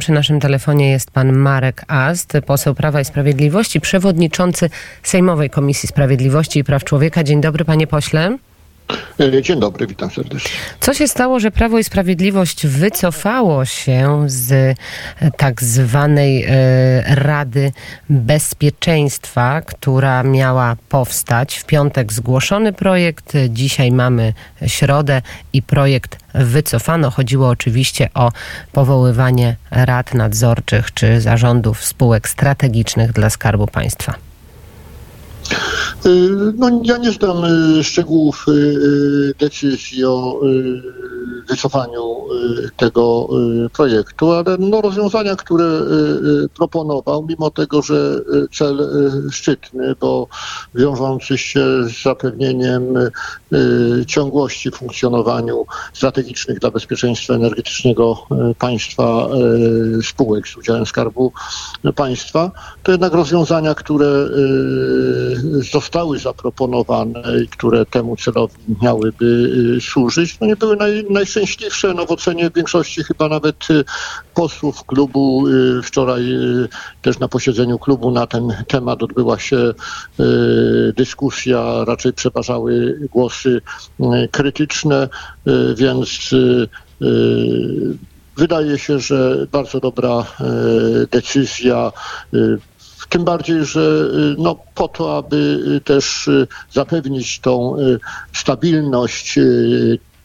Przy naszym telefonie jest pan Marek Ast, poseł Prawa i Sprawiedliwości, przewodniczący Sejmowej Komisji Sprawiedliwości i Praw Człowieka. Dzień dobry, panie pośle. E, Dzień dobry, witam serdecznie. Co się stało, że Prawo i Sprawiedliwość wycofało się z e, tak zwanej e, Rady Bezpieczeństwa, która miała powstać? W piątek zgłoszony projekt, dzisiaj mamy środę i projekt wycofano. Chodziło oczywiście o powoływanie rad nadzorczych czy zarządów spółek strategicznych dla Skarbu Państwa. Y, No, ja nie znam y, szczegółów y, decyzji o wycofaniu tego projektu, ale no, rozwiązania, które proponował, mimo tego, że cel szczytny, bo wiążący się z zapewnieniem ciągłości w funkcjonowaniu strategicznych dla bezpieczeństwa energetycznego y, państwa y, spółek z udziałem Skarbu Państwa, to jednak rozwiązania, które y, zostały zaproponowane i które temu celowi miałyby y, służyć, no nie były naj, najszczęśliwsze. No w ocenie większości chyba nawet y, posłów klubu y, wczoraj y, też na posiedzeniu klubu na ten temat odbyła się y, dyskusja, raczej przeważały głosy y, krytyczne, y, więc y, Wydaje się, że bardzo dobra e, decyzja, e, tym bardziej, że e, no, po to, aby e, też e, zapewnić tą e, stabilność e,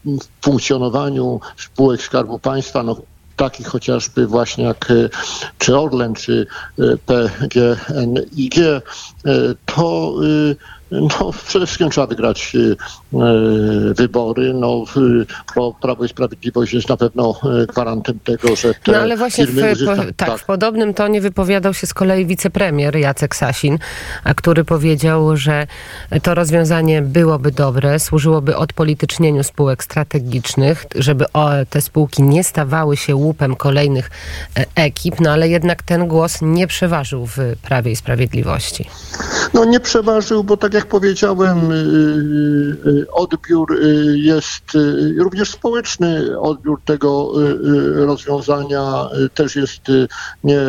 w funkcjonowaniu spółek Skarbu Państwa, no, takich chociażby właśnie jak e, czy Orlen, czy e, PGNiG, e, to e, no, przede wszystkim trzeba wygrać e, e, wybory, no, Prawo i Sprawiedliwość jest na pewno e, gwarantem tego, że te No ale właśnie w, uzyska... po, tak, w podobnym tonie wypowiadał się z kolei wicepremier Jacek Sasin, a który powiedział, że to rozwiązanie byłoby dobre, służyłoby odpolitycznieniu spółek strategicznych, żeby te spółki nie stawały się łupem kolejnych e, ekip, no ale jednak ten głos nie przeważył w Prawie i Sprawiedliwości. No nie przeważył, bo tak jak powiedziałem, y, y, odbiór y, jest y, również społeczny. Odbiór tego rozwiązania też jest nie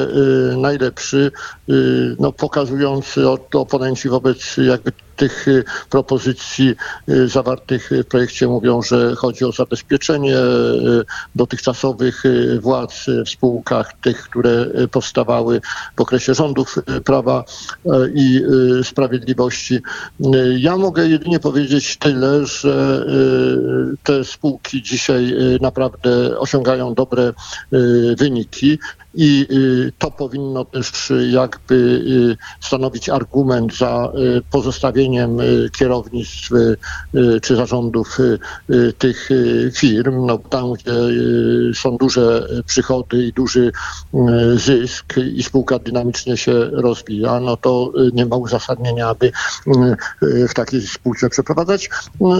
najlepszy, no, pokazujący oponenci wobec jakby tych y, propozycji y, zawartych w projekcie mówią, że chodzi o zabezpieczenie y, dotychczasowych władz w spółkach, tych, które powstawały w okresie rządów Prawa i Sprawiedliwości. Ja mogę jedynie powiedzieć tyle, że te spółki dzisiaj naprawdę osiągają dobre wyniki. I y, to powinno też y, jakby y, stanowić argument za pozostawieniem kierownictw czy zarządów tych firm. No, tam, gdzie są duże przychody i duży zysk i spółka dynamicznie się rozwija, no to nie ma uzasadnienia, aby w takiej spółce przeprowadzać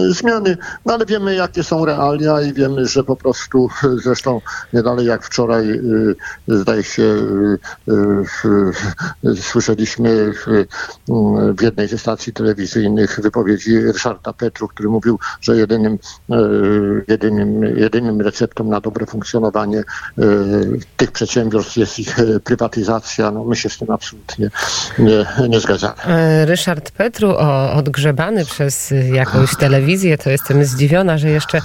zmiany. No ale wiemy, jakie są realia i wiemy, że po prostu zresztą nie dalej jak wczoraj zdaje się, y, y, słyszeliśmy w, y, w jednej ze stacji telewizyjnych wypowiedzi Ryszarda Petru, który mówił, że jedynym, y, jedynym, jedynym receptą na dobre funkcjonowanie y, tych przedsiębiorstw jest ich y, prywatyzacja. No, my się z tym absolutnie nie, nie zgadzamy. E, Ryszard Petru, o, odgrzebany przez jakąś telewizję, to jestem zdziwiona, że jeszcze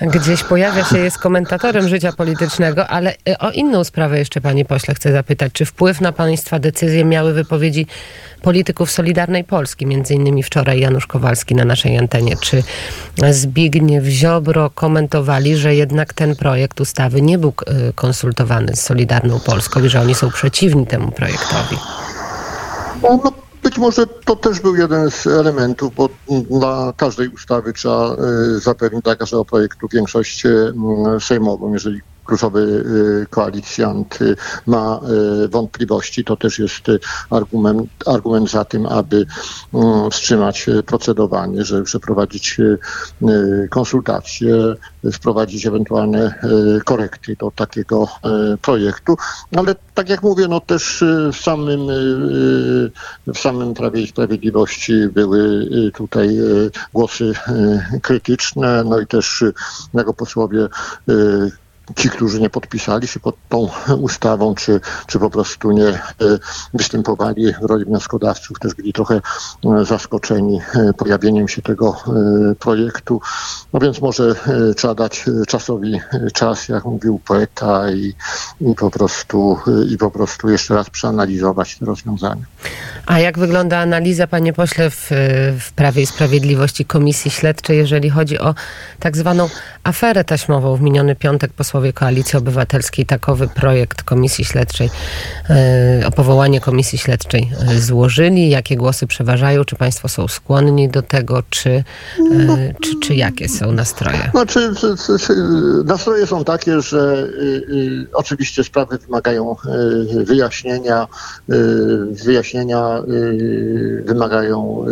gdzieś pojawia się, jest komentatorem życia politycznego, ale o inną sprawę jeszcze, panie pośle, chcę zapytać. Czy wpływ na państwa decyzje miały wypowiedzi polityków Solidarnej Polski, między innymi wczoraj Janusz Kowalski na naszej antenie? Czy Zbigniew Ziobro komentowali, że jednak ten projekt ustawy nie był y, konsultowany z Solidarną Polską i że oni są przeciwni temu projektowi? No, no, być może to też był jeden z elementów, bo dla każdej ustawy trzeba y, zapewnić dla każdego projektu większość y, sejmową. Jeżeli kluczowy y, koalicjant y, ma y, wątpliwości, to też jest argument, argument za tym, aby wstrzymać procedowanie, żeby przeprowadzić konsultacje, wprowadzić ewentualne korekty do takiego projektu. Ale tak jak mówię, no też w samym, w samym Prawie i Sprawiedliwości były tutaj głosy krytyczne, no i też jako posłowie ci, którzy nie podpisali się pod tą ustawą, czy, czy po prostu nie występowali w roli wnioskodawców, też byli trochę zaskoczeni pojawieniem się tego projektu. No więc może trzeba dać czasowi czas, jak mówił poeta i, i po prostu i po prostu jeszcze raz przeanalizować te rozwiązania. A jak wygląda analiza, panie pośle, w, w Prawie i Sprawiedliwości Komisji Śledczej, jeżeli chodzi o tak zwaną aferę taśmową? W miniony piątek posłowie Koalicji Obywatelskiej takowy projekt Komisji Śledczej, e, o powołanie Komisji Śledczej e, złożyli. Jakie głosy przeważają? Czy państwo są skłonni do tego? Czy, e, czy, czy jakie są nastroje? Znaczy, nastroje są takie, że y, y, oczywiście sprawy wymagają y, wyjaśnienia, wyjaśnienia wymagają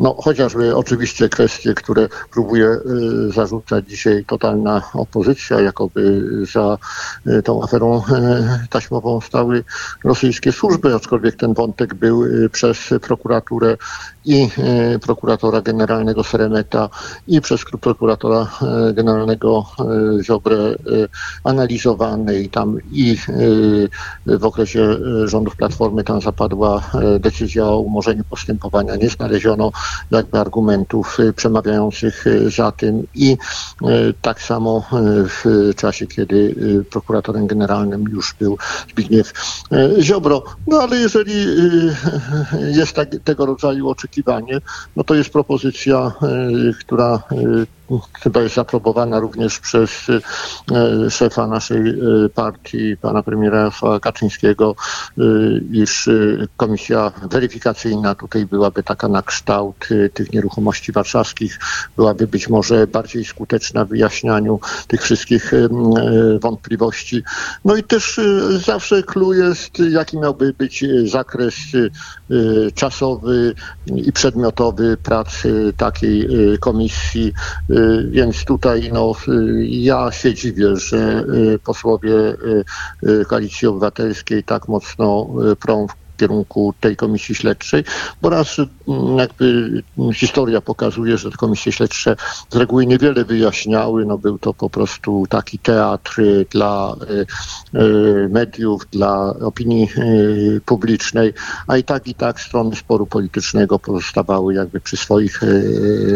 no, chociażby oczywiście kwestie, które próbuje zarzucać dzisiaj totalna opozycja, jakoby za tą aferą taśmową stały rosyjskie służby, aczkolwiek ten wątek był przez prokuraturę i prokuratora generalnego Seremeta i przez prokuratora generalnego Ziobrę analizowany i tam i w okresie rządów Platformy tam zapadła decyzja o umorzeniu postępowania. Nie znaleziono jakby argumentów przemawiających za tym i tak samo w czasie, kiedy prokuratorem generalnym już był Zbigniew Ziobro. No ale jeżeli jest tak, tego rodzaju oczekiwanie, no to jest propozycja, która chyba jest aprobowana również przez e, szefa naszej e, partii, pana premiera Kaczyńskiego, e, iż komisja weryfikacyjna tutaj byłaby taka na kształt tych nieruchomości warszawskich, byłaby być może bardziej skuteczna w wyjaśnianiu tych wszystkich wątpliwości. No i też zawsze clue jest, jaki miałby być zakres czasowy i przedmiotowy pracy takiej komisji więc tutaj no, ja się dziwię, że y, posłowie y, y, Koalicji Obywatelskiej tak mocno prą kierunku tej komisji śledczej, bo raz mm, jakby historia pokazuje, że te komisje śledcze z reguły niewiele wyjaśniały, no był to po prostu taki teatr dla y, y, mediów, dla opinii y, publicznej, a i tak i tak strony sporu politycznego pozostawały jakby przy swoich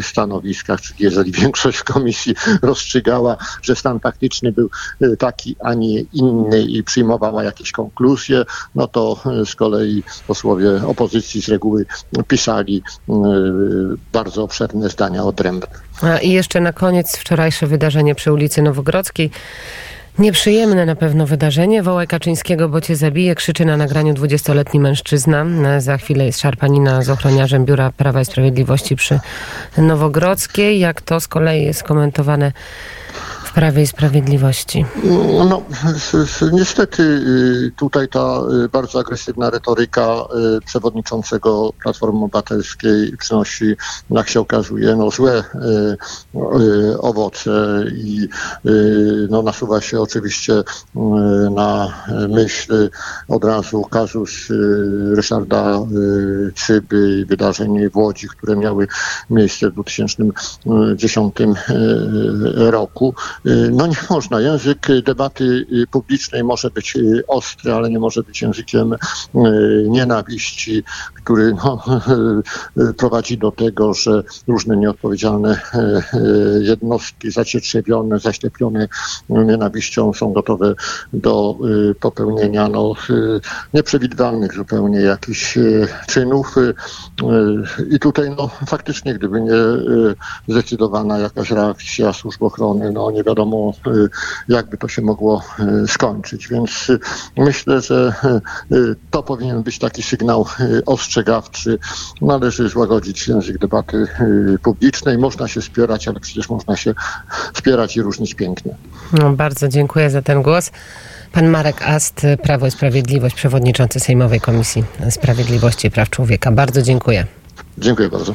stanowiskach, czyli jeżeli większość komisji rozstrzygała, że stan faktyczny był taki, a nie inny i przyjmowała jakieś konkluzje, no to z kolei i posłowie opozycji z reguły pisali y, bardzo obszerne zdania odrębne. A I jeszcze na koniec wczorajsze wydarzenie przy ulicy Nowogrodzkiej. Nieprzyjemne na pewno wydarzenie. Wołaj Kaczyńskiego, bo cię zabije, krzyczy na nagraniu 20-letni mężczyzna. Za chwilę jest szarpanina z ochroniarzem Biura Prawa i Sprawiedliwości przy Nowogrodzkiej. Jak to z kolei jest komentowane Prawie i Sprawiedliwości? No, niestety y, tutaj ta y, bardzo agresywna retoryka y, przewodniczącego Platformy Obywatelskiej przynosi, jak się okazuje, no, złe owoce i no, nasuwa się oczywiście na myśl od razu kazus Ryszarda Cyby i wydarzeń w Łodzi, które miały miejsce w 2010 roku. Y, no nie można. Język debaty y, publicznej może być y, ostry, ale nie może być językiem nienawiści, który no, prowadzi do tego, że różne nieodpowiedzialne jednostki zacietrzewione, zaślepione nienawiścią są gotowe do popełnienia no, nieprzewidywalnych zupełnie jakichś czynów. I tutaj no, faktycznie, gdyby nie zdecydowana jakaś reakcja służb ochrony, no nie wiadomo, y, jakby to się mogło y, skończyć. Więc y, myślę, że to powinien być taki sygnał ostrzegawczy. Należy złagodzić język debaty publicznej. Można się spierać, ale przecież można się spierać i różnić pięknie. No, bardzo dziękuję za ten głos. Pan Marek Ast, Prawo i Sprawiedliwość, przewodniczący Sejmowej Komisji Sprawiedliwości i Praw Człowieka. Bardzo dziękuję. Dziękuję bardzo.